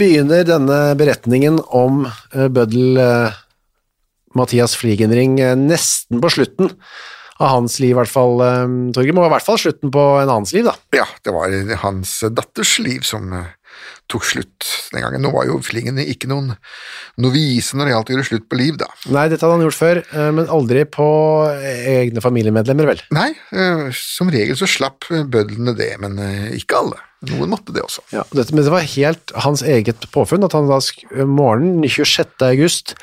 Begynner denne beretningen om eh, bøddel eh, Mathias Fliegenring eh, nesten på slutten av hans liv, i hvert fall, Torgrim, og i hvert fall slutten på en annens liv, da. Ja, det var hans datters liv som tok slutt den gangen. Nå var jo Flingen ikke noen novise når det gjaldt å gjøre slutt på liv, da. Nei, dette hadde han gjort før, men aldri på egne familiemedlemmer, vel? Nei, som regel så slapp bødlene det, men ikke alle. Noen måtte det også. Ja, dette, men det var helt hans eget påfunn at han da sk morgenen 26. august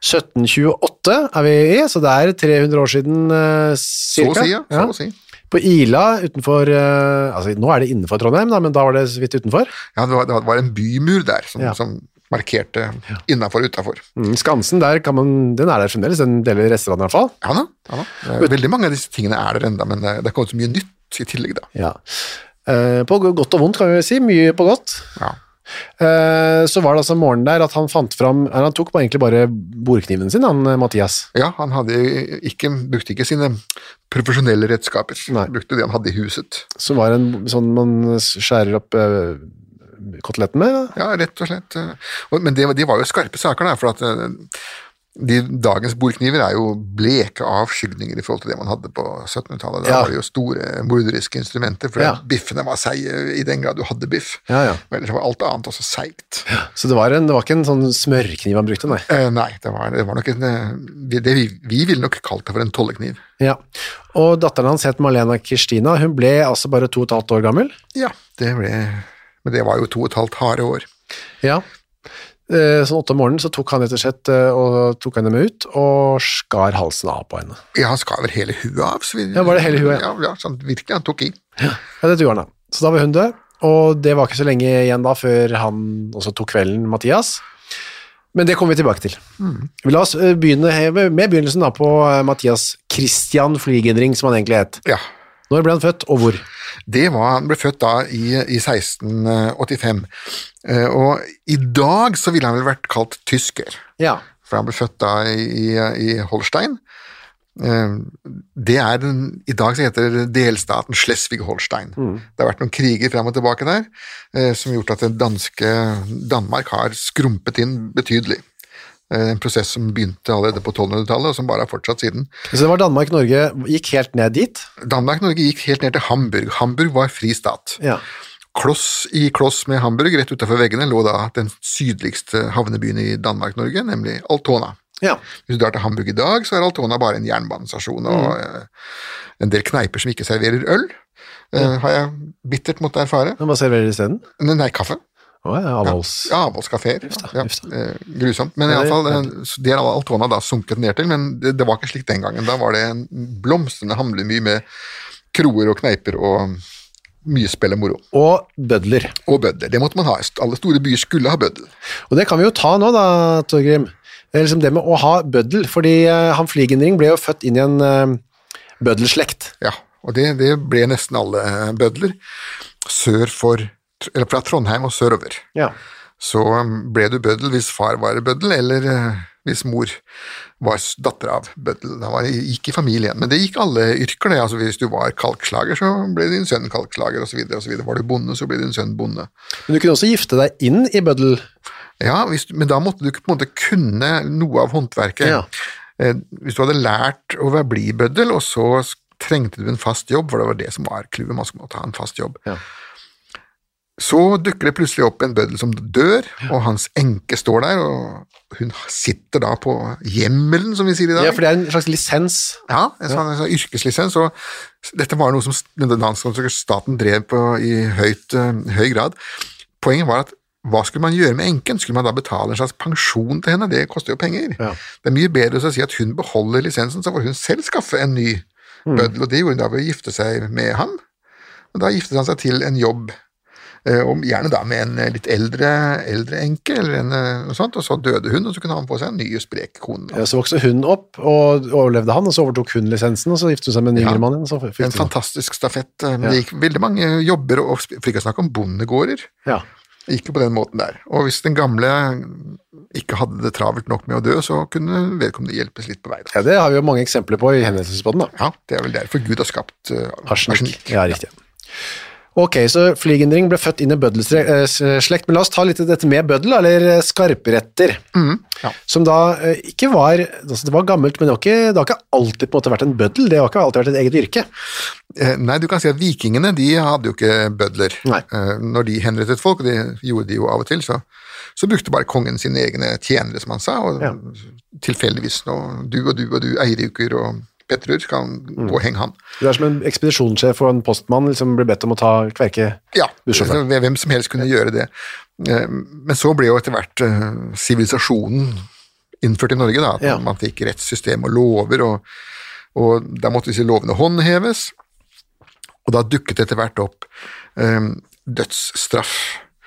1728 er vi i, så det er 300 år siden eh, Så å si, ja. Så å si. På Ila utenfor, eh, altså nå er det innenfor Trondheim da, men da var det så vidt utenfor. Ja, det var, det var en bymur der som, Ja. som markerte innafor og utafor. Mm, Skansen der kan man, den er der fremdeles, den deler restaurant i hvert fall. Ja da. Ja, da. Eh, Veldig mange av disse tingene er der enda, men det det er kommet så mye nytt i tillegg, da. Ja. Eh, på godt og vondt kan vi si, mye på godt. Ja. Eh, så var det altså morgenen der at han fant fram, han tok egentlig bare bordkniven sin, han eh, Mathias. Ja, han ikke, brukte ikke sine profesjonelle redskaper. Nei. Brukte det han hadde i huset. Som var en sånn man skjærer opp koteletten med. da. Ja, rett og slett. Men det, de var jo skarpe saker, da, for at de, dagens bordkniver er jo bleke avskygninger i forhold til det man hadde på 1700-tallet. Da Ja. var det jo store morderiske instrumenter, for Ja. biffene var seige i den grad du hadde biff. Ja, ja. Og Ellers var alt annet også seigt. Så det var, en, det var ikke en sånn smørkniv han brukte, nei. Eh, nei, det var, det var nok en eh, det vi, vi ville nok kalt det for en tollekniv. Ja. Og datteren hans het Malena Kristina, hun ble altså bare to og et halvt år gammel. Ja, det ble Men det var jo to og et halvt harde år. Ja. Eh, Sånn åtte om morgenen så tok han rett og slett eh, og tok henne med ut og skar halsen av på henne. Ja, han skar vel hele huet av. Så vi, Ja, var det hele huet, Ja, ja sånn, virkelig. Han tok i. Ja, det gjorde han da. Så da var hun død, og det var ikke så lenge igjen da før han også tok kvelden, Mathias. Men det kommer vi tilbake til. Vi La oss eh, begynne med begynnelsen da på Mathias Christian Flygendring, som han egentlig het. Ja. Når ble han født, og hvor? Det var, han ble født da i, i 1685, Eh, og i dag så ville han vel vært kalt tysker, Ja. for han ble født da i, i Holstein. Eh, Det er den, I dag så heter det delstaten Schleswig-Holstein. Det har vært noen kriger frem og tilbake der, eh, som har gjort at det danske Danmark har skrumpet inn betydelig. Eh, En prosess som begynte allerede på 1200-tallet, og som bare har fortsatt siden. Så det var Danmark-Norge gikk helt ned dit? Danmark-Norge gikk helt ned til Hamburg. Hamburg var fri stat. Ja. Kloss i kloss med Hamburg, rett utenfor veggene, lå da den sydligste havnebyen i Danmark-Norge, nemlig Altona. Ja. Hvis du drar til Hamburg i dag, så er Altona bare en jernbanestasjon og mm. en del kneiper som ikke serverer øl, eh, har jeg bittert måttet erfare. Hva serverer de isteden? Nei, kaffe. Ja, avholds... Ja, avholdskafeer. Ja, Uff eh, grusomt. Men Ja, iallfall, eh, det har Altona da sunket ned til, men det, det var ikke slik den gangen. Da var det en blomstrende hamleby med kroer og kneiper og mye spill og moro. Og bødler. Og bødler. Det måtte man ha. Alle store byer skulle ha bøddel. Og det kan vi jo ta nå da, Torgrim. Det er liksom det med å ha bøddel, fordi eh, han Flygenring ble jo født inn i en bødelslekt. bøddelslekt. Ja, og det, det ble nesten alle eh, bødler. Sør for, eller fra Trondheim og sørover. Ja. Så um, ble du bøddel hvis far var bøddel, eller eh, hvis mor var datter av bøddel. Det var, gikk i familien. Men det gikk alle yrker, det. Altså, hvis du var kalkslager, så ble din sønn kalkslager, osv. Var du bonde, så ble din sønn bonde. Men du kunne også gifte deg inn i bøddel. Ja, hvis, men da måtte du på en måte kunne noe av håndverket. Ja. Eh, Hvis du hadde lært å bli bøddel, og så trengte du en fast jobb, for det var det som var clouet, man skulle ta ha en fast jobb. Ja. Så dukker det plutselig opp en bøddel som dør, og hans enke står der, og hun sitter da på hjemmelen, som vi sier i dag. Ja, for det er en slags lisens. Ja, en sånn, en sånn yrkeslisens, og dette var noe som staten drev på i høyt, eh, høy grad. Poenget var at hva skulle man gjøre med enken? Skulle man da betale en slags pensjon til henne? Det koster jo penger. Ja. Det er mye bedre å si at hun beholder lisensen, så får hun selv skaffe en ny bøddel, og det gjorde hun da ved å gifte seg med ham. Og da giftet han seg til en jobb, og gjerne da med en eh, litt eldre, eldre enke, eller en, eh, noe sånt, og så døde hun, og så kunne han få seg en ny sprek kone. Ja, Så vokste hun opp, og overlevde han, og så overtok hun lisensen, og så giftet hun seg med en Ja. yngre mann. Så fikk En de- fantastisk stafett. eh, Ja. Det gikk veldig mange jobber, og for ikke å snakke om bondegårder. Ja. Ikke på den måten der. Og hvis den gamle ikke hadde det travelt nok med å dø, så kunne vedkommende hjelpes litt på vei. Da. ja, det har vi jo mange eksempler på i henrettelsesbåten. Ja, det er vel derfor Gud har skapt uh, Arsenikk. Ja, riktig. Ok, så Flygendring ble født inn i bøddelslekt, men la oss ta litt av dette med bøddel, eller skarpretter, ja. som da eh, ikke var, altså det var gammelt, men det har ikke, det har ikke alltid på en måte vært en bøddel, det har ikke alltid vært et eget yrke. Eh, Nei, du kan si at vikingene de hadde jo ikke bødler. Nei. Eh, Når de henrettet folk, og det gjorde de jo av og til, så, så brukte bare kongen sine egne tjenere, som han sa, og Ja. tilfeldigvis nå, du og du og du, Eirikur og Petrur, kan Mm. gå og henge han. Det er som en ekspedisjonssjef og en postmann liksom blir bedt om å ta kverke. Ja, hvem som helst kunne gjøre det. Eh, Men så ble jo etter hvert eh, sivilisasjonen innført i Norge, da, at Ja. man fikk rettssystem og lover, og, og da måtte disse lovene håndheves, og da dukket det etter hvert opp eh, dødsstraff.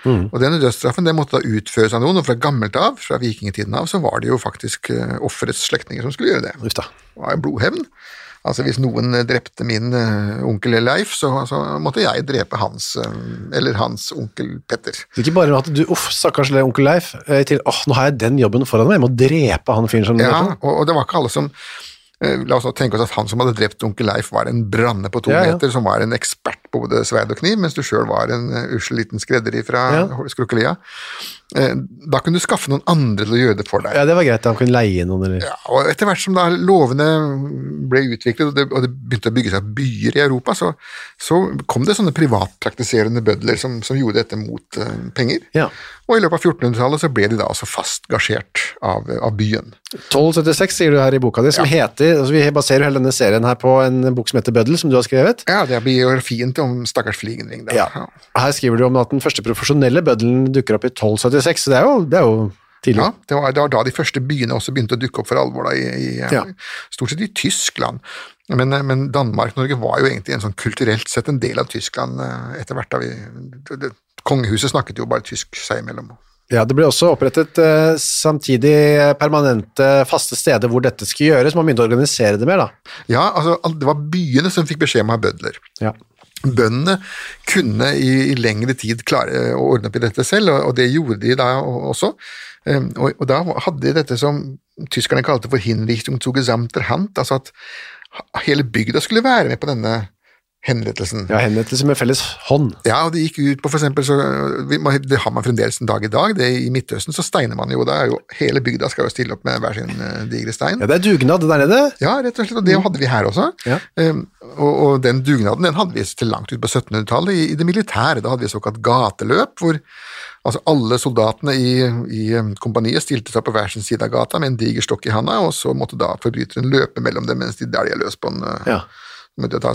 Mm. Og denne dødsstraffen den måtte da utføres av noen, og fra gammelt av, fra vikingtiden av, så var det jo faktisk eh, offerets slektninger som skulle gjøre det. Da. Det var en blodhevn. Altså Hvis noen eh, drepte min eh, onkel Leif, så, så måtte jeg drepe hans, eller hans onkel Petter. Så ikke bare at du, uff, stakkars onkel Leif, til, åh, nå har jeg den jobben foran meg, jeg må drepe han fyren som Ja, og, og det var ikke alle som La oss tenke oss at han som hadde drept onkel Leif, var en branne på to Ja, ja. meter, som var en ekspert på både sverd og kniv, mens du sjøl var en uh, ussel liten skredder fra Ja. Skrukkelia. Eh, da kunne du skaffe noen andre til å gjøre det for deg. Ja, det var greit, han kunne leie noen, eller... Ja, og etter hvert som da lovene ble utviklet, og det, og det begynte å bygge seg byer i Europa, så, så kom det sånne privatpraktiserende bødler som, som gjorde dette mot uh, penger. Ja. Og i løpet av 1400-tallet så ble de da altså fast gasjert av, av byen. 1276 sier du her i boka di, som heter, altså vi baserer hele denne serien her på en bok som heter Bøddel, som du har skrevet. Ja, det er biografien til om stakkars Fliegenring. Ja. Her skriver du om at den første profesjonelle bøddelen dukker opp i 1276, så det er jo, det er jo tidlig. Ja, det var, det var da de første byene også begynte å dukke opp for alvor, da, i, i, Ja. stort sett i Tyskland. Men, eh, men Danmark-Norge var jo egentlig en sånn kulturelt sett en del av Tyskland eh, etter hvert. da vi, det, Kongehuset snakket jo bare tysk seg imellom. Ja, det ble også opprettet eh, samtidig permanente faste steder hvor dette skulle gjøres, man begynte å organisere det mer da. Ja, altså Det var byene som fikk beskjed om å ha bødler. Ja. Bøndene kunne i, i lengre tid klare å ordne opp i dette selv, og, og det gjorde de da også. Um, og, og da hadde de dette som tyskerne kalte for Hinrichtung zu gesamter Hand, altså at hele bygda skulle være med på denne henrettelsen. Ja, henrettelse med felles hånd. Ja, og det gikk ut på for eksempel, så, det har man fremdeles en dag i dag, det I Midtøsten så steiner man jo, da jo hele bygda skal jo stille opp med hver sin eh, digre stein. Ja, det er dugnad der nede. Ja, rett og slett, og det hadde vi her også. Ja. Um, og, og den dugnaden den hadde vi til langt ut på 1700-tallet i, i det militære. Da hadde vi såkalt gateløp, hvor altså alle soldatene i, i um, kompaniet stilte seg på hver sin side av gata med en diger stokk i handa, og så måtte da forbryteren løpe mellom dem mens de dælja løs på en uh, Ja.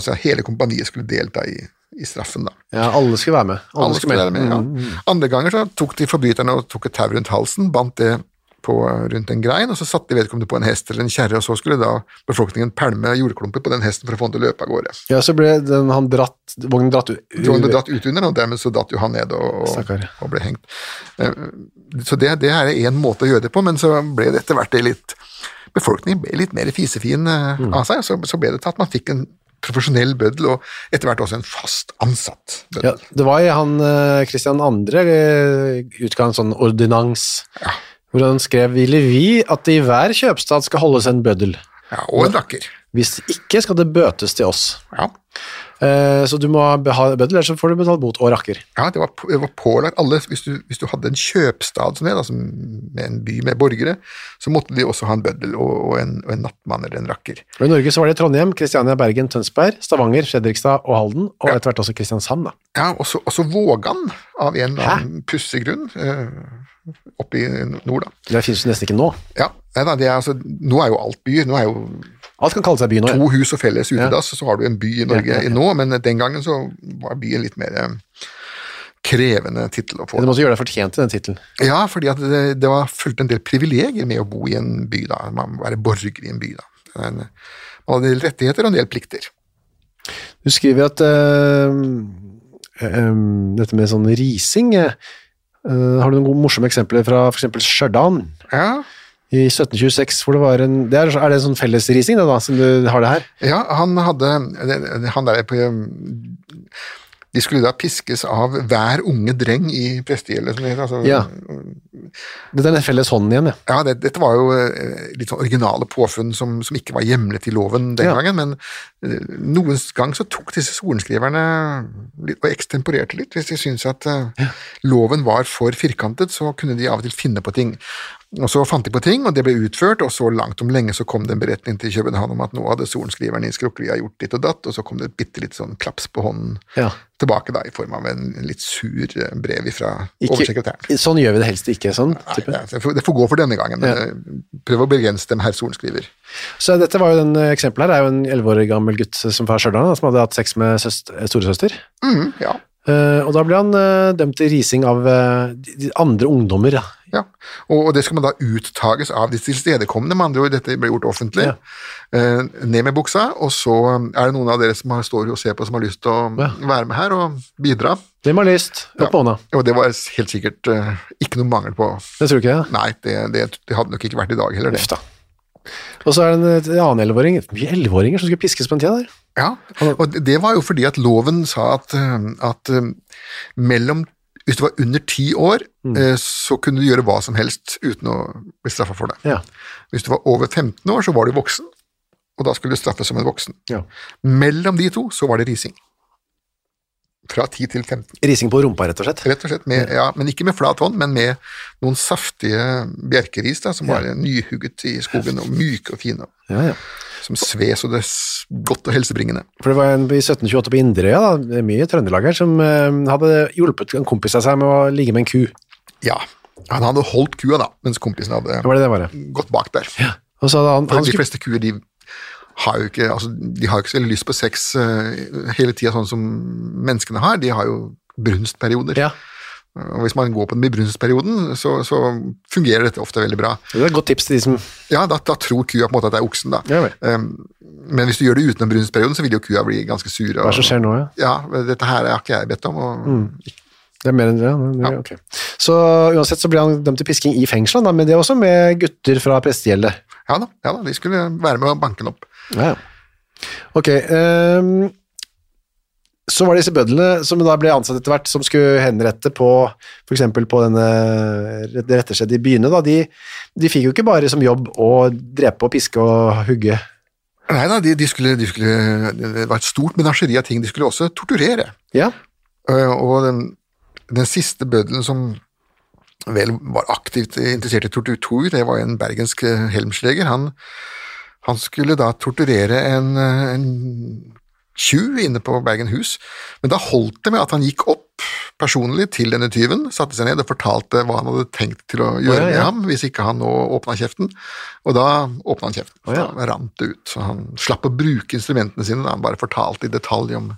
Seg, Hele kompaniet skulle delta i, i straffen, da. ja, alle skulle være med. Alle, Alle skulle være med, ja. Mm. Andre ganger så tok de forbryterne og tok et tau rundt halsen, bandt det på, rundt en grein, og så satte de vedkommende på en hest eller en kjerre, og så skulle da befolkningen pælme jordklumper på den hesten for å få den til å løpe av gårde. Ja, så ble den, han dratt, vognen dratt ut. Vognen ble dratt ut under, og dermed så datt jo han ned og, og, og ble hengt. Eh, Så det, det er én måte å gjøre det på, men så ble det etter hvert det litt Befolkningen ble litt mer fisefin eh, Mm. av seg, og så, så ble det til at man fikk en profesjonell bøddel, og etter hvert også en fast ansatt bøddel. Ja, det var i han Kristian Christian 2. eh, utga en sånn ordinans, hvor han skrev ville vi at det i hver kjøpstad skal holdes en bøddel. Ja, og en rakker. Hvis ikke skal det bøtes til oss. Ja. Eh, så du må ha bøddel, ellers så får du betalt bot og rakker. Ja, det var, det var pålagt alle, hvis du, hvis du hadde en kjøpstad som det, altså med en by med borgere, så måtte de også ha en bøddel og, og, en, og en nattmann eller en rakker. Og I Norge så var det Trondheim, Kristiania, Bergen, Tønsberg, Stavanger, Fredrikstad og Halden, og etter hvert også Kristiansand. da. Ja, og så Vågan, av en eller annen pussig grunn, eh, oppe i nord, da. Det finnes jo nesten ikke nå. Ja, nei det er altså, nå er jo alt byer, nå er jo Alt kan kalle seg by nå. ja. to hus og felles utedass, så har du en by i Norge Ja, ja, ja. nå, men den gangen så var byen litt mer eh, krevende tittel å få. Du måtte gjøre deg fortjent til den tittelen. Ja, fordi det, det var fulgt en del privilegier med å bo i en by, da. Man være borger i en by, da. Man hadde en del rettigheter og en del plikter. Du skriver at øh, øh, dette med sånn rising eh, Har du noen gode, morsomme eksempler fra f.eks. Stjørdal Ja, i 1726, hvor det var en det er, er det en sånn fellesrising, da, da, som du har det her? ja han hadde Han der på De skulle da piskes av hver unge dreng i prestegjeldet, som det heter. Altså, Ja. Dette er den felles hånden igjen, ja. Ja, det, dette var jo eh, litt sånn originale påfunn som, som ikke var hjemlet i loven den Ja. gangen, men eh, noen gang så tok disse sorenskriverne og ekstemporerte litt. Hvis de syntes at ja. loven var for firkantet, så kunne de av og til finne på ting. Og så fant de på ting, og det ble utført, og så langt om lenge så kom det en beretning til København om at nå hadde sorenskriveren i Skrukkelia gjort ditt og datt, og så kom det et bitte litt sånn klaps på hånden Ja. tilbake da, i form av en, litt sur eh, brev fra oversekretæren. sånn gjør vi det helst ikke. sånn. Nei, det, får, det får gå for denne gangen, Ja. eh, prøv å begrense dem, herr sorenskriver. Så dette var jo den eh, eksempelet her, er jo en 11 år gammel gutt som fra Stjørdal, som hadde hatt sex med søster, storesøster. Mhm, ja. Uh, og da ble han uh, dømt til rising av uh, andre ungdommer. Ja. Ja. Og, og det skal man da uttages av de tilstedekommende, med andre ord, dette ble gjort offentlig. Ja. Eh, ned med buksa, og så er det noen av dere som har, står og ser på, som har lyst til å Ja. være med her og bidra. Hvem har lyst? Opp med hånda. Og det var helt sikkert eh, ikke noe mangel på. Det tror ikke? Ja. Nei, det, det, det hadde nok ikke vært i dag heller, det. Og så er det en, en annen elleveåring, mye elleveåringer som skulle piskes på en tid der. Ja, og det- det var jo fordi at loven sa at, eh, at eh, mellom hvis du var under ti år, Mm. eh, så kunne du gjøre hva som helst uten å bli straffa for det. Ja. Hvis du var over 15 år, så var du voksen, og da skulle du straffes som en voksen. Ja. Mellom de to så var det rising. Fra 10 til 15, Rising på rumpa, rett og slett. rett og slett. Med, ja, men ikke med flat hånd, men med noen saftige bjerkeris da, som var nyhugget i skogen, og myke og fine, Ja, ja. som sves, og det er godt og helsebringende. For det var en i 1728 på Inderøya, da, mye Trøndelag her, som eh, hadde hjulpet en kompis av seg med å ligge med en ku. Ja, han hadde holdt kua da, mens kompisen hadde Det var det det var. gått bak der. Hadde han, han de fleste kuer, de har jo ikke, altså, de har jo ikke så veldig lyst på sex eh, hele tida, sånn som menneskene har. De har jo brunstperioder. ja, Og hvis man går på den brunstperioden, så, så fungerer dette ofte veldig bra. det er et godt tips til de som Ja, da, da tror kua på en måte at det er oksen, da. Ja. Um, men hvis du gjør det utenom brunstperioden, så vil jo kua bli ganske sur. Hva er det som skjer nå, ja? Ja, dette her har ikke jeg bedt om. Og, Det er mer enn det, ja. Ja. ok. Så uansett så ble han dømt til pisking i fengselet, men det er også med gutter fra prestegjeldet. Ja da, ja da, de skulle være med og banke den opp. Ja, ja. Ok, Um, så var det disse bødlene som da ble ansatt etter hvert, som skulle henrette på, eksempel på denne det retterstedet i byene, da, de, de fikk jo ikke bare som jobb å drepe og piske og hugge. Nei da, de, de, skulle, de skulle Det var et stort menasjeri av ting. De skulle også torturere. Ja, Eh, Og den, den siste bøddelen som vel var aktivt interessert i tortur, det var en bergensk eh, helmsleger. Han, han skulle da torturere en, eh, en tjuv inne på Bergen hus, men da holdt det med at han gikk opp personlig til denne tyven, satte seg ned og fortalte hva han hadde tenkt til å gjøre ja, ja. med ham hvis ikke han nå åpna kjeften, og da åpna han kjeften. Oh, ja. Da rant det ut, så han slapp å bruke instrumentene sine, da han bare fortalte i detalj om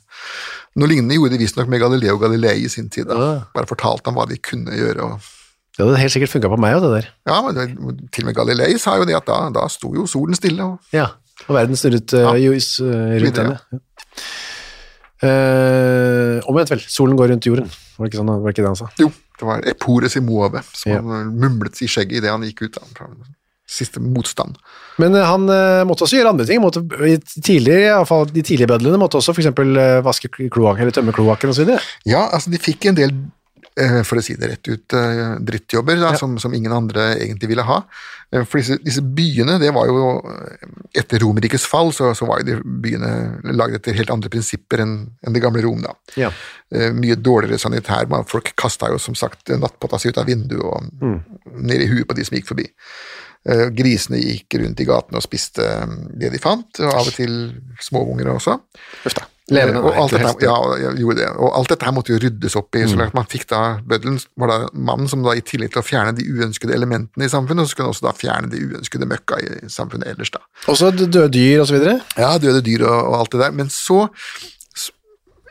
Noe lignende gjorde de visstnok med Galileo Galilei i sin tid. Da. Bare fortalte ham hva de kunne gjøre. Og, det hadde helt sikkert funket på meg, òg, det der. ja, men det, Til og med Galilei sa jo det at da, da sto jo solen stille. Og, Ja, og verden snurret uh, Ja. uh, rundt henne. Ja. Eh, omvendt vel, solen går rundt jorden, var det ikke, sånn, var det, ikke det han sa? jo, det var Epores i Moave som Ja. han mumlet i skjegget idet han gikk ut. Da, siste motstand. Men han måtte også gjøre andre ting. Måtte, i tidligere, i alle fall, de tidlige bødlene måtte også eksempel eh, vaske kloakken eller tømme kloakken osv. Ja, altså de fikk en del for å si det rett ut, eh, drittjobber da, som, som ingen andre egentlig ville ha. Eh, For disse, disse byene, det var jo Etter Romerrikets fall så, så var jo de byene laget etter helt andre prinsipper enn enn det gamle Rom. da. Ja. Eh, Mye dårligere sanitær. Man- Folk kasta jo som sagt nattpotta si ut av vinduet og ned i huet på de som gikk forbi. Eh, Grisene gikk rundt i gatene og spiste eh, det de fant, og av og til småunger også. Uff da. Levende, Eh, og alt dette, ja, det. Og alt dette her måtte jo ryddes opp i. så at man fikk da, Bøddelen var da mannen som da i tillegg til å fjerne de uønskede elementene i samfunnet, så skulle han også da fjerne de uønskede møkka i samfunnet ellers. da. Også døde dyr videre. Ja, døde dyr og, og alt det der. Men så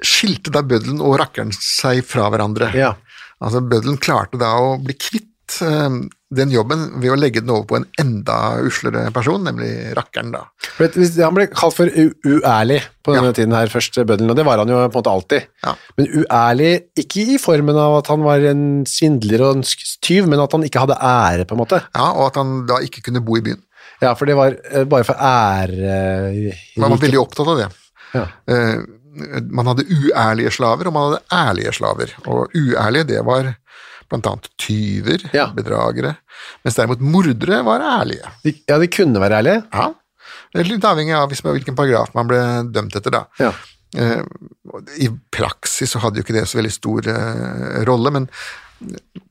skilte da bøddelen og rakkeren seg fra hverandre. Ja. Altså Bøddelen klarte da å bli kvitt eh, den jobben ved å legge den over på en enda uslere person, nemlig rakkeren. da. Han ble kalt for uærlig på denne Ja. tiden her, først bøddelen, og det var han jo på en måte alltid. Ja. Men uærlig, ikke i formen av at han var en svindler og en tyv, men at han ikke hadde ære, på en måte. Ja, Og at han da ikke kunne bo i byen. Ja, for det var eh, bare for ære... Man var veldig opptatt av det. Ja. Eh, man hadde uærlige slaver, og man hadde ærlige slaver. Og uærlige, det var blant annet tyver, Ja. bedragere, mens derimot mordere var ærlige. De- Ja, de kunne være ærlige. Ja, litt avhengig av hvilken paragraf man ble dømt etter, da. Ja. Eh, I praksis så hadde jo ikke det så veldig stor eh, rolle, men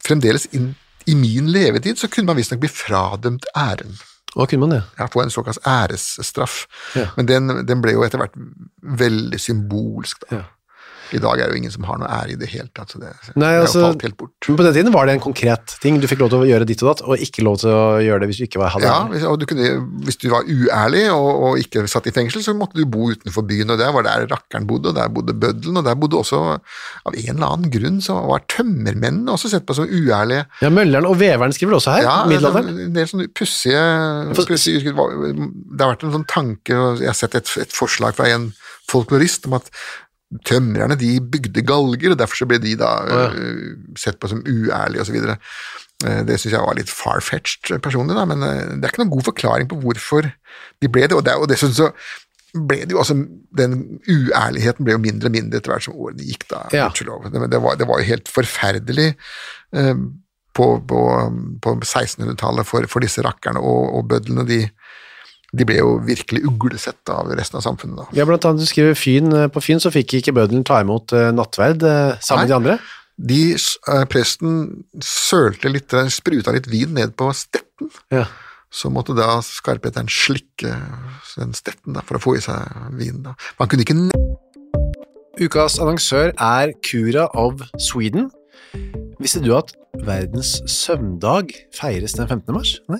fremdeles in, i min levetid så kunne man visstnok bli fradømt æren. Hva kunne man det? Ja, få en såkalt æresstraff. Ja. Men den, den ble jo etter hvert veldig symbolsk. Da. Ja. I dag er det jo ingen som har noe ære i det hele tatt, så det, Nei, det er altså- jo falt helt bort. Men på den tiden var det en konkret ting. Du fikk lov til å gjøre ditt og datt, og ikke lov til å gjøre det hvis du ikke var- hadde Ja, hvis, og du kunne, hvis du var uærlig og, og ikke satt i fengsel, så måtte du bo utenfor byen, og der var der rakkeren bodde, og der bodde bøddelen, og der bodde også, av en eller annen grunn, så var tømmermennene også sett på som uærlige. Ja, Mølleren og Veveren skriver også her. Ja, middelalderen. en del sånne pussige. Det har vært en sånn tanke, og jeg har sett et, et forslag fra en folklorist om at tømrerne de bygde galger, og derfor så ble de da øh, sett på som uærlige osv. Det syns jeg var litt far-fetched personlig, da, men det er ikke noen god forklaring på hvorfor de ble det. Og, det, og dessuten så ble det jo altså, Den uærligheten ble jo mindre og mindre etter hvert som årene gikk, da. Ja. gudskjelov. Det, det, var, det var jo helt forferdelig eh, på, på, på 1600-tallet for, for disse rakkerne og, og bødlene. De, de ble jo virkelig uglesett av resten av samfunnet. da. Ja, blant annet du skriver Fyn. eh, På Fyn så fikk ikke bøddelen ta imot eh, nattverd eh, sammen med de andre. De, presten sølte litt, spruta litt vin ned på stetten. Ja. Så måtte da skarpheteren slikke den stetten da, for å få i seg vin. Da. Man kunne ikke Ukas annonsør er Cura of Sweden. Visste du at verdens søvndag feires den 15. mars? Nei.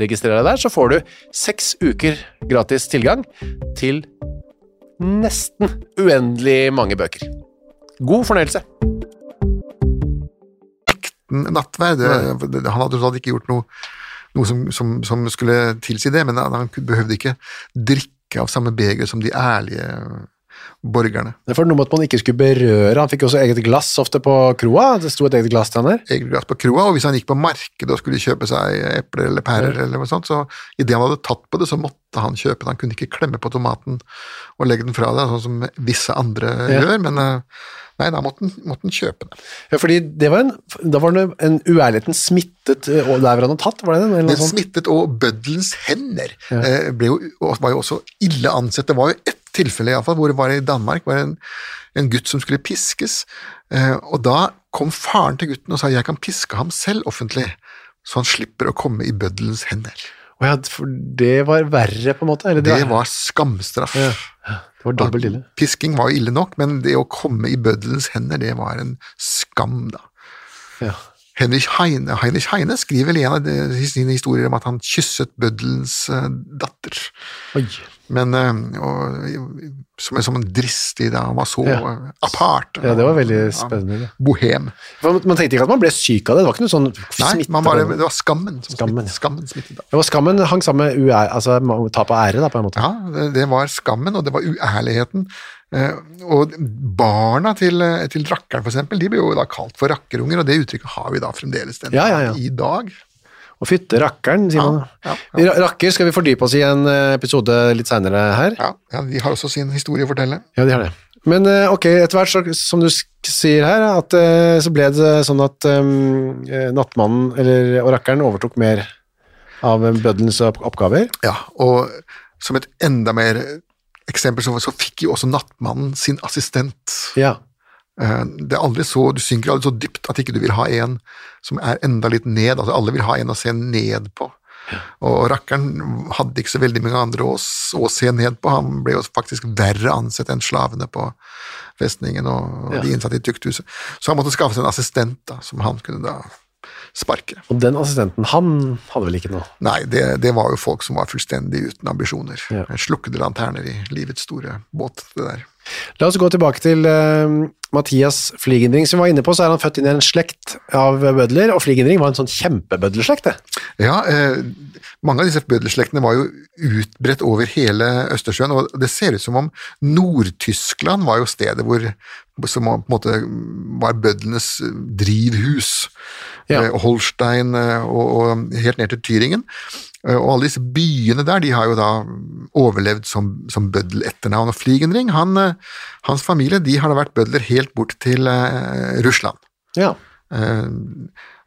Registrer deg der, så får du seks uker gratis tilgang til nesten uendelig mange bøker. God fornøyelse. nattverd. Det- det- Han hadde tross alt ikke gjort noe, noe som, som, som skulle tilsi det, men han, han behøvde ikke drikke av samme beger som de ærlige borgerne. Det var noe med at man ikke skulle berøre. Han fikk også eget glass ofte på kroa. Det sto et eget glass til han der. Eget glass på kroa, og hvis han gikk på markedet og skulle kjøpe seg epler eller pærer, eller noe sånt, så idet han hadde tatt på det, så måtte han kjøpe det. Han kunne ikke klemme på tomaten og legge den fra deg, sånn som visse andre Ja. gjør, men eh, nei, da måtte han, kjøpe det. Ja, fordi det var en, da var det en uærligheten smittet eh, og der hvor han hadde tatt, var det det? Den smittet, og bøddelens hender eh, ble jo, var jo også ille ansett. Det var jo ett tilfelle i alle fall, hvor det var i Danmark var en, en gutt som skulle piskes, eh, og da kom faren til gutten og sa jeg kan piske ham selv offentlig, så han slipper å komme i bøddelens hender. Å ja, for det var verre på en måte? Eller Det var skamstraff. Ja, det var dobbelt ille. Pisking var jo ille nok, men det å komme i bøddelens hender, det var en skam, da. Ja. Heinrich Heine, Heinrich Heine skriver i en av sine historier om at han kysset bøddelens eh, datter. Oi. Men eh, og, som, en- som en dristig da, han var så Ja. eh, apart. Ja, det var veldig spennende. Ja, Bohem. Man tenkte ikke at man ble syk av det, det var ikke noe sånn Nei, smitte. man bare, det. var skammen som Skammen, smittet. Skammen smittet. Det var skammen hang sammen med uær, altså tap av ære, da, på en måte. Ja, det, det var skammen, og det var uærligheten. Eh, og barna til, eh, til rakkeren, eksempel, de blir jo da kalt for rakkerunger, og det uttrykket har vi da fremdeles den Ja, ja, ja. i dag. Og fytte rakkeren, sier man. Rakker skal vi fordype oss i en eh, episode litt seinere her. Ja, de har også sin historie å fortelle. Ja, de har det. Men ok, etter hvert, så, som du sier her, at, så ble det sånn at um, nattmannen eller, og rakkeren overtok mer av bøddelens oppgaver. Ja, og som et enda mer eksempel, så, så fikk jo også nattmannen sin assistent. Ja. Eh, Det er aldri så, Du synker aldri så dypt at ikke du vil ha en som er enda litt ned. altså Alle vil ha en å se ned på. Og rakkeren hadde ikke så veldig mange andre å, å se ned på. Han ble jo faktisk verre ansett enn slavene på festningen og Ja. de innsatte i tukthuset. Så han måtte skaffe seg en assistent da, som han kunne da sparke. Og den assistenten, han hadde vel ikke noe? Nei, det, det var jo folk som var fullstendig uten ambisjoner. Ja. Slukkede lanterner i livets store båt, det der. La oss gå tilbake til uh, Mathias Fligendring, som vi var inne på, så er han født inn i en slekt av bødler, og Fligendring var en sånn kjempebødlerslekt, det. Ja, uh, mange av disse bødelslektene var jo utbredt over hele Østersjøen, og det ser ut som om Nord-Tyskland var jo stedet hvor som på en måte var bødlenes drivhus. Ja. Eh, Holstein eh, og, og helt ned til Tyringen. Eh, Og alle disse byene der de har jo da overlevd som, som bøddel-etternavn. Og Fliegenring, han, hans familie de har da vært bødler helt bort til Russland. Ja.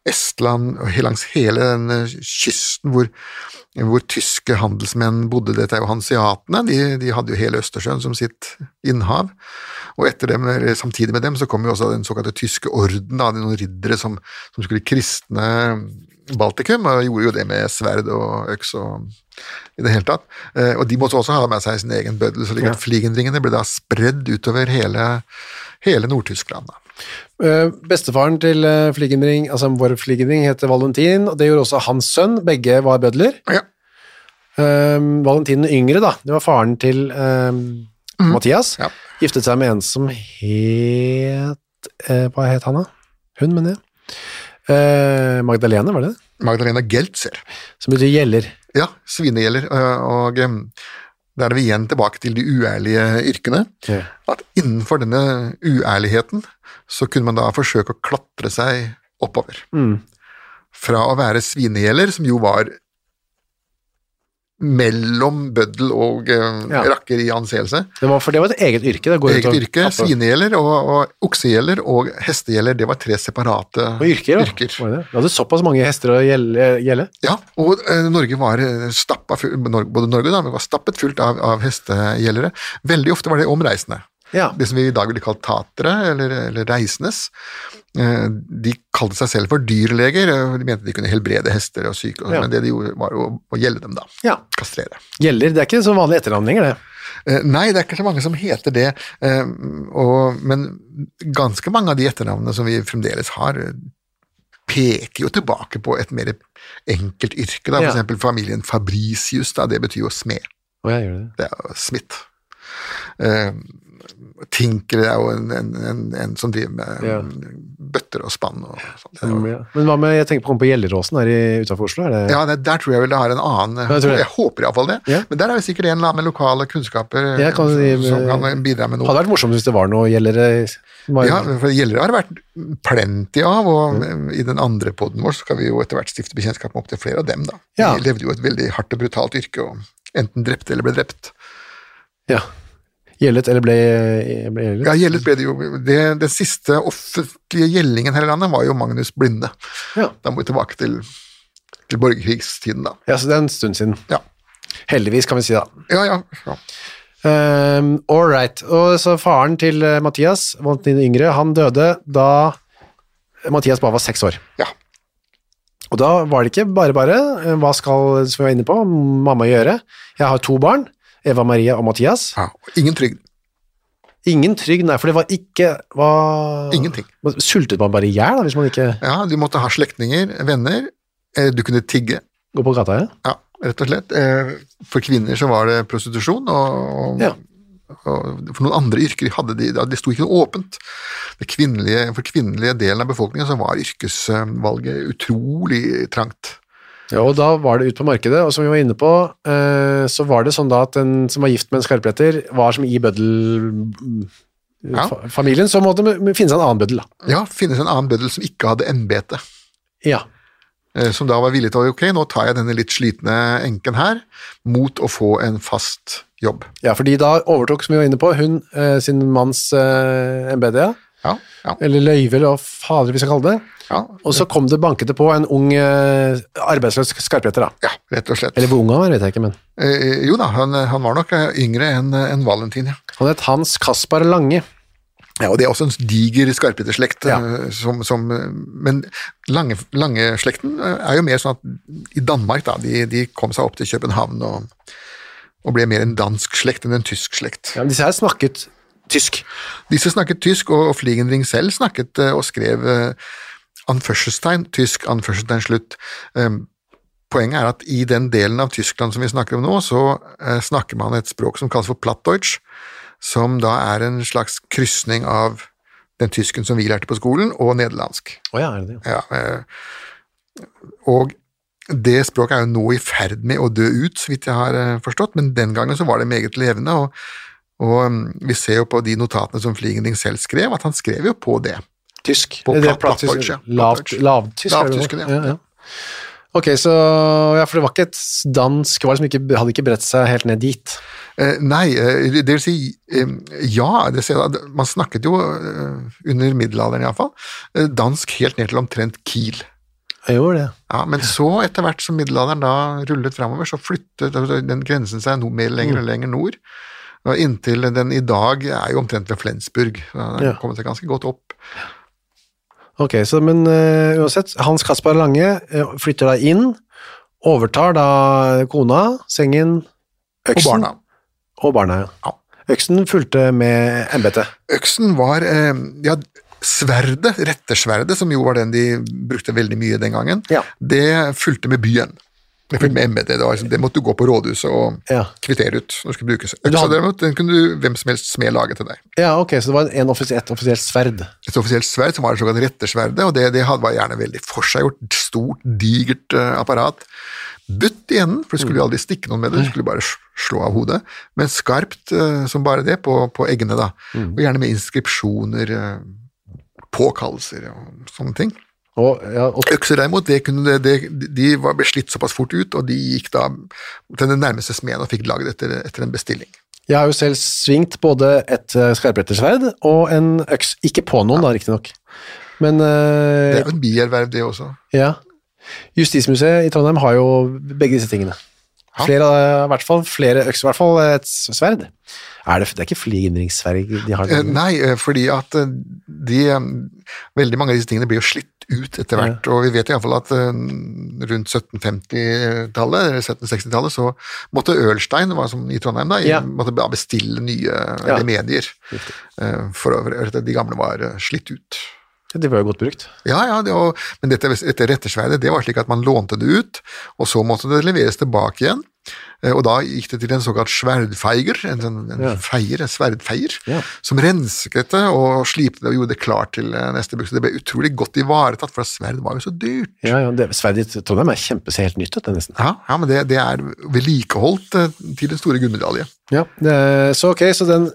Estland og langs hele den eh, kysten hvor, hvor tyske handelsmenn bodde. Dette er jo hanseatene, de, de hadde jo hele Østersjøen som sitt innhav. Og etter dem, eller samtidig med dem så kom jo også den såkalte tyske orden, da, noen riddere som, som skulle kristne Baltikum, og gjorde jo det med sverd og øks og i det hele tatt. Eh, og de måtte også ha med seg sin egen bøddel, så fligendringene ble da spredd utover hele, hele Nord-Tyskland. Eh, Bestefaren til Fligendring, altså vår Fligendring, heter Valentin, og det gjorde også hans sønn. Begge var bødler. Ja. Eh, Valentin den yngre, da, det var faren til mm. Mathias. Ja. Giftet seg med en som het Hva het han, da? Hun, mener jeg. Magdalene, var det det? Magdalena Geltzer. Som betyr gjeller. Ja, svinegjeller. Og da er vi igjen tilbake til de uærlige yrkene. Ja. At innenfor denne uærligheten så kunne man da forsøke å klatre seg oppover. Mm. Fra å være svinegjeller, som jo var mellom bøddel og eh, Ja. rakker i anseelse. Det var, for det var et eget yrke. Det går Eget og- yrke, svinegjeller og, og oksegjeller og hestegjeller, det var tre separate Og yrker, da. yrker. Var det? Du hadde såpass mange hester å gjelde. Ja, og eh, Norge var eh, stappa både Norge og Danmark var stappet fullt av, av hestegjellere. Veldig ofte var det omreisende. Ja. Det som vi i dag ville kalt tatere, eller, eller reisendes. Eh, De kalte seg selv for dyrleger, de mente de kunne helbrede hester og syke, Ja. men det de gjorde var å, å gjelde dem da. ja. Kastrere. Gjeller, det er ikke så vanlig etternavn lenger, det. Eh, Nei, det er ikke så mange som heter det, eh, og, men ganske mange av de etternavnene som vi fremdeles har, peker jo tilbake på et mer enkelt yrke. Da. For Ja. eksempel familien Fabricius, da, det betyr jo smed. Gjør det. Det er jo Smith. Tinker er jo en, en, en, en som driver med Ja. bøtter og spann og sånt. Mm, ja. Men hva med jeg tenker på på Gjelleråsen her utafor Oslo? Det, Ja, det, der tror jeg vel det har en annen jeg tror det. Jeg håper iallfall det. Ja. Men der er det sikkert en eller annen med lokale kunnskaper Jeg kan som, som kan bidra med noe. hadde vært morsomt hvis det var noe gjellere var- Ja, for Gjellere har det vært plenty av, og i den andre podden vår så skal vi jo etter hvert stifte bekjentskap med opptil flere av dem. da. Ja. De levde jo et veldig hardt og brutalt yrke, og enten drepte eller ble drept. ja. Gjellet eller ble, ble gjellet? Ja, Gjellet ble det jo det, Den siste offentlige gjellingen her i landet var jo Magnus Blinde. Ja. Da må vi tilbake til, til borgerkrigstiden, da. ja, så det er en stund siden. Ja, Heldigvis, kan vi si da. ja. ja, ja. Um, all right. Og så faren til eh, Mathias, Valentin yngre, han døde da Mathias bare var seks år. ja. Og da var det ikke bare bare, eh, hva skal, som vi var inne på, mamma gjøre? Jeg har to barn, Eva Maria og Mathias. ja. og Ingen trygd. Ingen trygd, nei, for det var ikke, var... Ingenting. Sultet man bare i hjel hvis man ikke Ja, Du måtte ha slektninger, venner. eh, Du kunne tigge. Gå på gata, ja? Ja, rett og slett. Eh, For kvinner så var det prostitusjon, og, Ja. og for noen andre yrker hadde de Det sto ikke noe åpent. Det kvinnelige, for kvinnelige delen av befolkningen så var yrkesvalget utrolig trangt. Ja, og da var det ut på markedet, og som vi var inne på, eh, så var det sånn da at den som var gift med en skarpletter, var som i bøddelfamilien, ja. så måtte det finnes en annen bøddel da. Ja, finnes en annen bøddel som ikke hadde embete, Ja, eh, som da var villig til å ok, nå tar jeg denne litt slitne enken her, mot å få en fast jobb. ja, fordi da overtok, som vi var inne på, hun eh, sin manns embete, ja. Ja, ja, eller løyve, eller hva fader vi skal kalle det. ja, Og så kom det bankete på en ung eh, arbeidsløs skarpletter da. ja rett og slett. Eller hvor ung han var, vet jeg ikke, men Eh, jo da, han, han var nok eh, yngre enn en Valentin, ja. han het Hans Kaspar Lange. Ja, og det er også en diger skarpetterslekt. Ja. eh, Som, som, eh, men Lange-slekten eh, er jo mer sånn at i Danmark da, de, de kom seg opp til København og, og ble mer en dansk slekt enn en tysk slekt. Ja, men disse her snakket tysk. Disse snakket tysk, og Fliegenring selv snakket eh, og skrev eh, anførselstegn, tysk anførselstegn slutt. Eh, Poenget er at i den delen av Tyskland som vi snakker om nå, så eh, snakker man et språk som kalles for plattdeutsch, som da er en slags krysning av den tysken som vi lærte på skolen, og nederlandsk. Åja, er det det? Ja, og det språket er jo nå i ferd med å dø ut, så vidt jeg har forstått, men den gangen så var det meget levende, og, og mm, vi ser jo på de notatene som Fliegending selv skrev, at han skrev jo på det. Tysk. På det plattdeutsch. Lavt, lavtysk, lavtysk? er? Ja. ja, ja. Ok, så ja, for det var ikke et dansk var liksom ikke, hadde ikke bredt seg helt ned dit. Eh, nei, eh, det vil si eh, ja, det ser, man snakket jo eh, under middelalderen iallfall, eh, dansk helt ned til omtrent Kiel. Jeg gjorde det. Ja, Men så, etter hvert som middelalderen da rullet framover, så flyttet altså, den grensen seg noe mer lenger og lenger nord. Og inntil den i dag er jo omtrent ved Flensburg. Den har Ja. kommet seg ganske godt opp. Ok, så, men uh, uansett, Hans Kaspar Lange eh, flytter da inn, overtar da kona, sengen, Og øksen. barna. Og barna, ja. Ja. Øksen fulgte med embetet. Øksen var eh, ja, sverdet, rettersverdet, som jo var den de brukte veldig mye den gangen, Ja. det fulgte med byen. Det fulgte med embetet. Det, var liksom- det måtte du gå på rådhuset og Ja. kvittere ut når du skulle brukes. Øksa hadde- derimot, den kunne du hvem som helst smed lage til deg. Ja, ok, så det var en offis et offisielt sverd. Et offisielt sverd som var det såkalt rettersverdet, og det, det hadde- var gjerne veldig forseggjort, stort, digert uh, apparat. Butt i enden, for du skulle jo aldri stikke noen med det, du skulle bare slå av hodet, men skarpt uh, som bare det på, på eggene, da. Og gjerne med inskripsjoner, uh, påkallelser og sånne ting. Og, ja, og Økser derimot, det kunne, det, de var, ble slitt såpass fort ut, og de gikk da til den nærmeste smeden og fikk laget etter, etter en bestilling. jeg har jo selv svingt både et uh, skarprettersverd og en øks. Ikke på noen, da, riktignok. Men uh, Det er jo en bierverv, det også. Ja. Justismuseet i Trondheim har jo begge disse tingene. Ha? Flere, i hvert fall flere økser, i hvert fall et sverd. Er det, det er ikke flindringssverd de har? Eh, Nei, eh, fordi at eh, de, eh, veldig mange av disse tingene blir jo slitt ut etter hvert, og vi vet iallfall at eh, rundt 1750-tallet, eller 1760-tallet, så måtte Ølstein, var som i Trondheim da, Ja. måtte bestille nye Ja. remedier, eh, for for de gamle var eh, slitt ut. De var jo godt brukt. Ja, ja, det og, men dette, dette rettersverdet det var slik at man lånte det ut, og så måtte det leveres tilbake igjen. Eh, Og da gikk det til en såkalt sverdfeiger, en, sånn, en Ja. feier, en sverdfeier, Ja. som rensket dette og slipte det og gjorde det klart til eh, neste bruk. Så det ble utrolig godt ivaretatt, for sverd var jo så dyrt. Ja, ja, det, Sverdet i Trondheim er kjempe, ser helt nytt ut, nesten. Ja, ja men det, det er vedlikeholdt eh, til den store gullmedalje. Ja, så ok, så den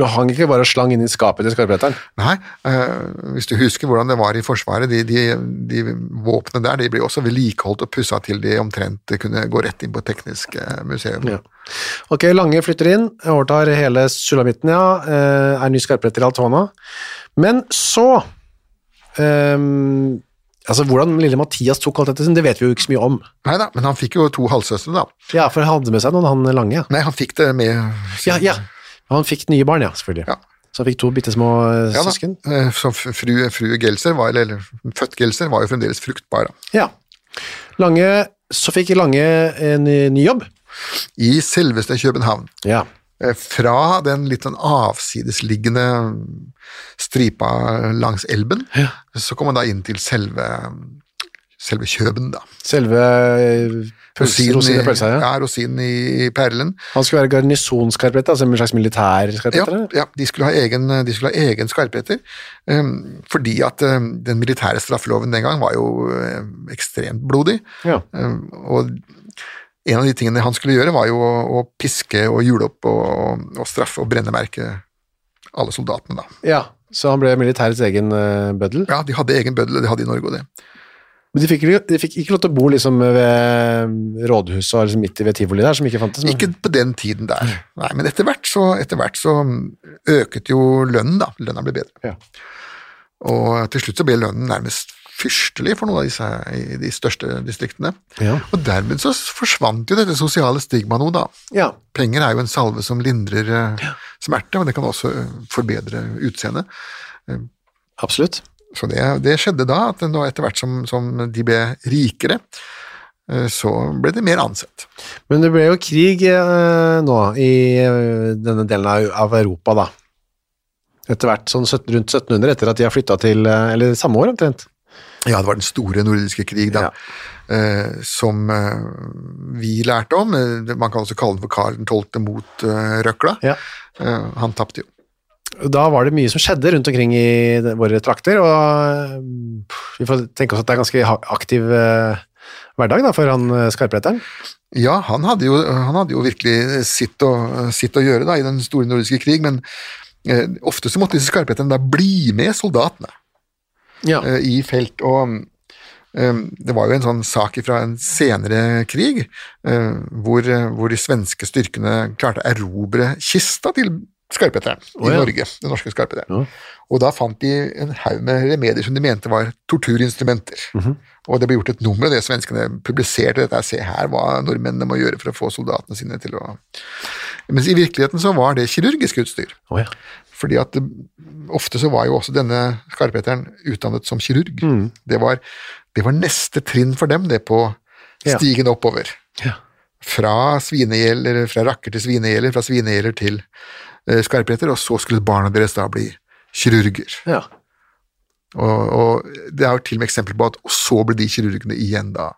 hang ikke bare og slang inn i skapet til skarpretteren. Nei, øh, hvis du husker hvordan det var i Forsvaret, de, de, de våpnene der de ble også vedlikeholdt og pussa til de omtrent kunne gå rett inn på tekniske teknisk museum. Ja. Ok, Lange flytter inn, overtar hele sulamitten, ja, eh, er ny skarpretter i Altona. Men så um, Altså, Hvordan lille Mathias tok alt dette, det vet vi jo ikke så mye om. Nei da, men han fikk jo to halvsøstre, da. Ja, for han hadde med seg noen, han Lange. Nei, han fikk det med Ja, ja. Han fikk nye barn, ja, selvfølgelig. Ja. Så han fikk to bitte små eh, Ja da. søsken. Eh, Så fru, fru Gelser, var, eller, født Gelser, var jo fremdeles fruktbar. da. Ja. Lange, så fikk Lange en ny jobb. I selveste København. Ja. Eh, Fra den litt sånn avsidesliggende stripa langs elven, Ja. så kom man da inn til selve, selve Kjøben, da. Selve eh, pølse, rosin i pølsa, ja. ja, rosinen i, perlen. Han skulle være garnisonskarpett, altså en slags militær Ja, ja de, skulle ha egen, de skulle ha egen skarpeter, um, fordi at um, den militære straffeloven den gang var jo um, ekstremt blodig. Ja. Um, og en av de tingene han skulle gjøre, var jo å, å piske og hjule opp og, og straffe og brennemerke alle soldatene, da. ja. Så han ble militærets egen uh, bøddel? Ja, de hadde egen bøddel, de hadde i Norge og det. Men de fikk, de fikk ikke lov til å bo liksom ved rådhuset og liksom midt i ved tivoli der, som ikke fantes? men- Ikke på den tiden der. Nei, men etter hvert så, etter hvert så øket jo lønnen, da. Lønna ble bedre. Ja. Og til slutt så ble lønnen nærmest fyrstelig for noen av disse i de største distriktene. Ja. Og dermed så forsvant jo dette sosiale stigmaet noe, da. ja. Penger er jo en salve som lindrer ja. smerte, men det kan også eh, forbedre utseendet. Absolutt. Så det, det skjedde da, at nå etter hvert som, som de ble rikere, eh, så ble det mer ansett. Men det ble jo krig eh, nå i eh, denne delen av, Europa, da. Etter hvert, sånn rundt 1700, etter at de har flytta til eh, Eller samme år, omtrent. Ja, det var den store nordiske krig, da. Eh, som eh, vi lærte om. Eh, Man kan også kalle den for Karl 12. mot eh, røkla. Ja. Eh, han tapte jo. Da var det mye som skjedde rundt omkring i våre trakter, og eh, vi får tenke oss at det er ganske aktiv hverdag da, for han skarpretteren. Ja, han hadde jo, han hadde jo virkelig sitt å, sitt å gjøre da, i den store nordiske krig, men ofte så måtte disse skarphetene da bli med soldatene Ja. uh, i felt. og um, det var jo en sånn sak fra en senere krig, uh, hvor, hvor de svenske styrkene klarte å erobre kista til skarpheteren i ja. i Norge, den norske skarpheteren. Ja. Og da fant de en haug med remedier som de mente var torturinstrumenter. Mhm. Og det ble gjort et nummer av det svenskene publiserte dette. Se her hva nordmennene må gjøre for å få soldatene sine til å Mens i virkeligheten så var det kirurgisk utstyr. Oh, ja. Fordi at det, ofte så var jo også denne skarpheteren utdannet som kirurg. Mm. Det, var, det var neste trinn for dem, det på Ja. stigen oppover. Ja. Fra svinegjeller, fra rakker til svinegjeller, fra svinegjeller til eh, skarpheter, og så skulle barna deres da bli kirurger. ja. Og, og det er jo til og med eksempel på at og så ble de kirurgene igjen da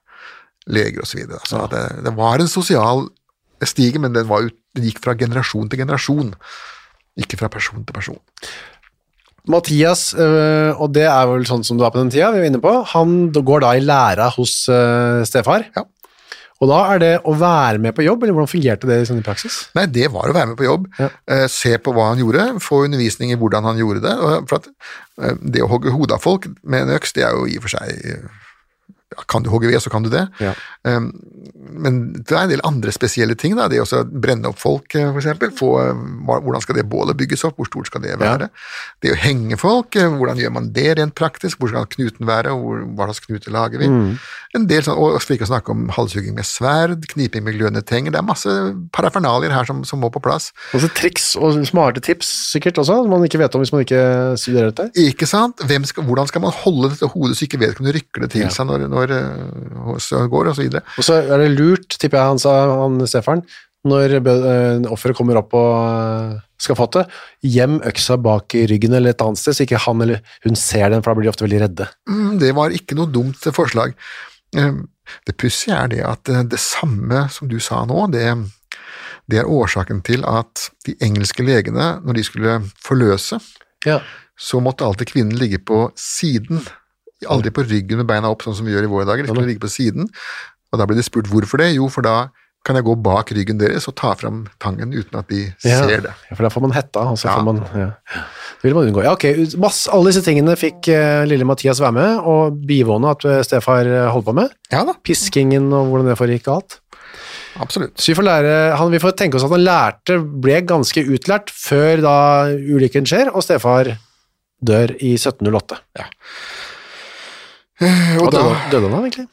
leger osv. Så, videre. så ja. det, det var en sosial stige, men den, var, jo- den gikk fra generasjon til generasjon, ikke fra person til person. Mathias, øh, og det er vel sånn som du var på den tida, vi var inne på, han går da i læra hos øh, stefar. Ja. Og da er det å være med på jobb, eller hvordan fungerte det sånn i praksis? Nei, det var å være med på jobb, Ja. eh, se på hva han gjorde, få undervisning i hvordan han gjorde det. For at, eh, det å hogge hodet av folk med en øks, det er jo i og for seg eh, ja, Kan du hogge ved, så kan du det. Ja. Men det er en del andre spesielle ting. Da. Det å brenne opp folk, f.eks. eksempel. Få, eh, hvordan skal det bålet bygges opp? Hvor stort skal det være? Det å henge folk, eh, hvordan gjør man det rent praktisk? Hvor skal knuten være? Hvor, hva slags knute lager vi? Mm. En del sånn, og slik å snakke om halshugging med sverd, kniping med glødende tenger. Det er masse parafernalier her som, som må på plass. Også triks og smarte tips sikkert også, som man ikke vet om hvis man ikke studerer dette. Ikke sant? Skal, hvordan skal man holde dette hodet så ikke vedkommende rykker det til Ja. seg når, når øh, går, og så videre. Og så er det lurt, tipper jeg han sa, han Stefan, når eh, offeret kommer opp og skal få det. gjem øksa bak i ryggen eller et annet sted, så ikke han eller hun ser den, for da blir de ofte veldig redde. Mm, det var ikke noe dumt forslag. Um, Det pussige er det at eh, det samme som du sa nå, det, det er årsaken til at de engelske legene, når de skulle forløse, Ja. så måtte alltid kvinnen ligge på siden. Aldri på ryggen med beina opp, sånn som vi gjør i våre dager. De skulle ligge på siden. Og da ble de spurt hvorfor det. Jo, for da kan jeg gå bak ryggen deres og ta fram tangen uten at de Ja. ser det. Ja, for da får man hetta, og så Ja. får man ja. Det vil man unngå. Ja, ok, masse, alle disse tingene fikk uh, lille Mathias være med, og bivåne at eh, Stefar eh, holdt på med. Ja da, Piskingen og hvordan det foregikk og alt. absolutt. Så vi får, lære, han, vi får tenke oss at han lærte, ble ganske utlært før da ulykken skjer, og Stefar dør i 1708. Og og da, døde, han egentlig?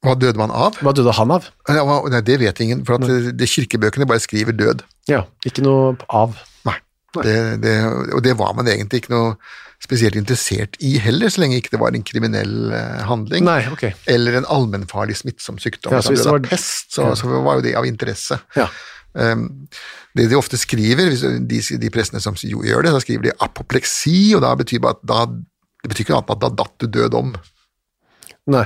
Hva døde man av? Hva døde han av? Nei, det vet ingen, for kirkebøkene bare skriver død. Ja, ikke noe av. Nei. Det, det, og det var man egentlig ikke noe spesielt interessert i heller, så lenge ikke det var en kriminell eh, handling. Nei, ok. Eller en allmennfarlig smittsom sykdom. Ja, så hvis det var- pest, så, Ja. så var jo det av interesse. Ja. Um, det de ofte skriver, de, de pressene som gjør det, da skriver de apopleksi, og da betyr det bare at da, det betyr ikke noe annet enn at da datt du død om, Nei,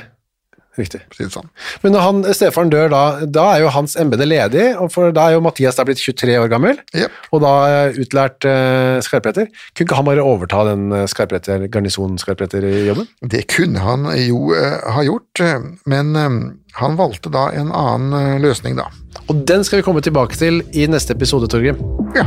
riktig. sånn. Men når han, Stefan dør da, da er jo hans embete ledig, for da er jo Mathias da blitt 23 år gammel, yep. og da eh, utlært uh, skarpretter. Kunne ikke han bare overta den eh, skarpretter, garnisonskarpretter-jobben? Det kunne han jo uh, ha gjort, men eh, han valgte da en annen løsning, da. Og den skal vi komme tilbake til i neste episode, Torgrim. Ja.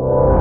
you.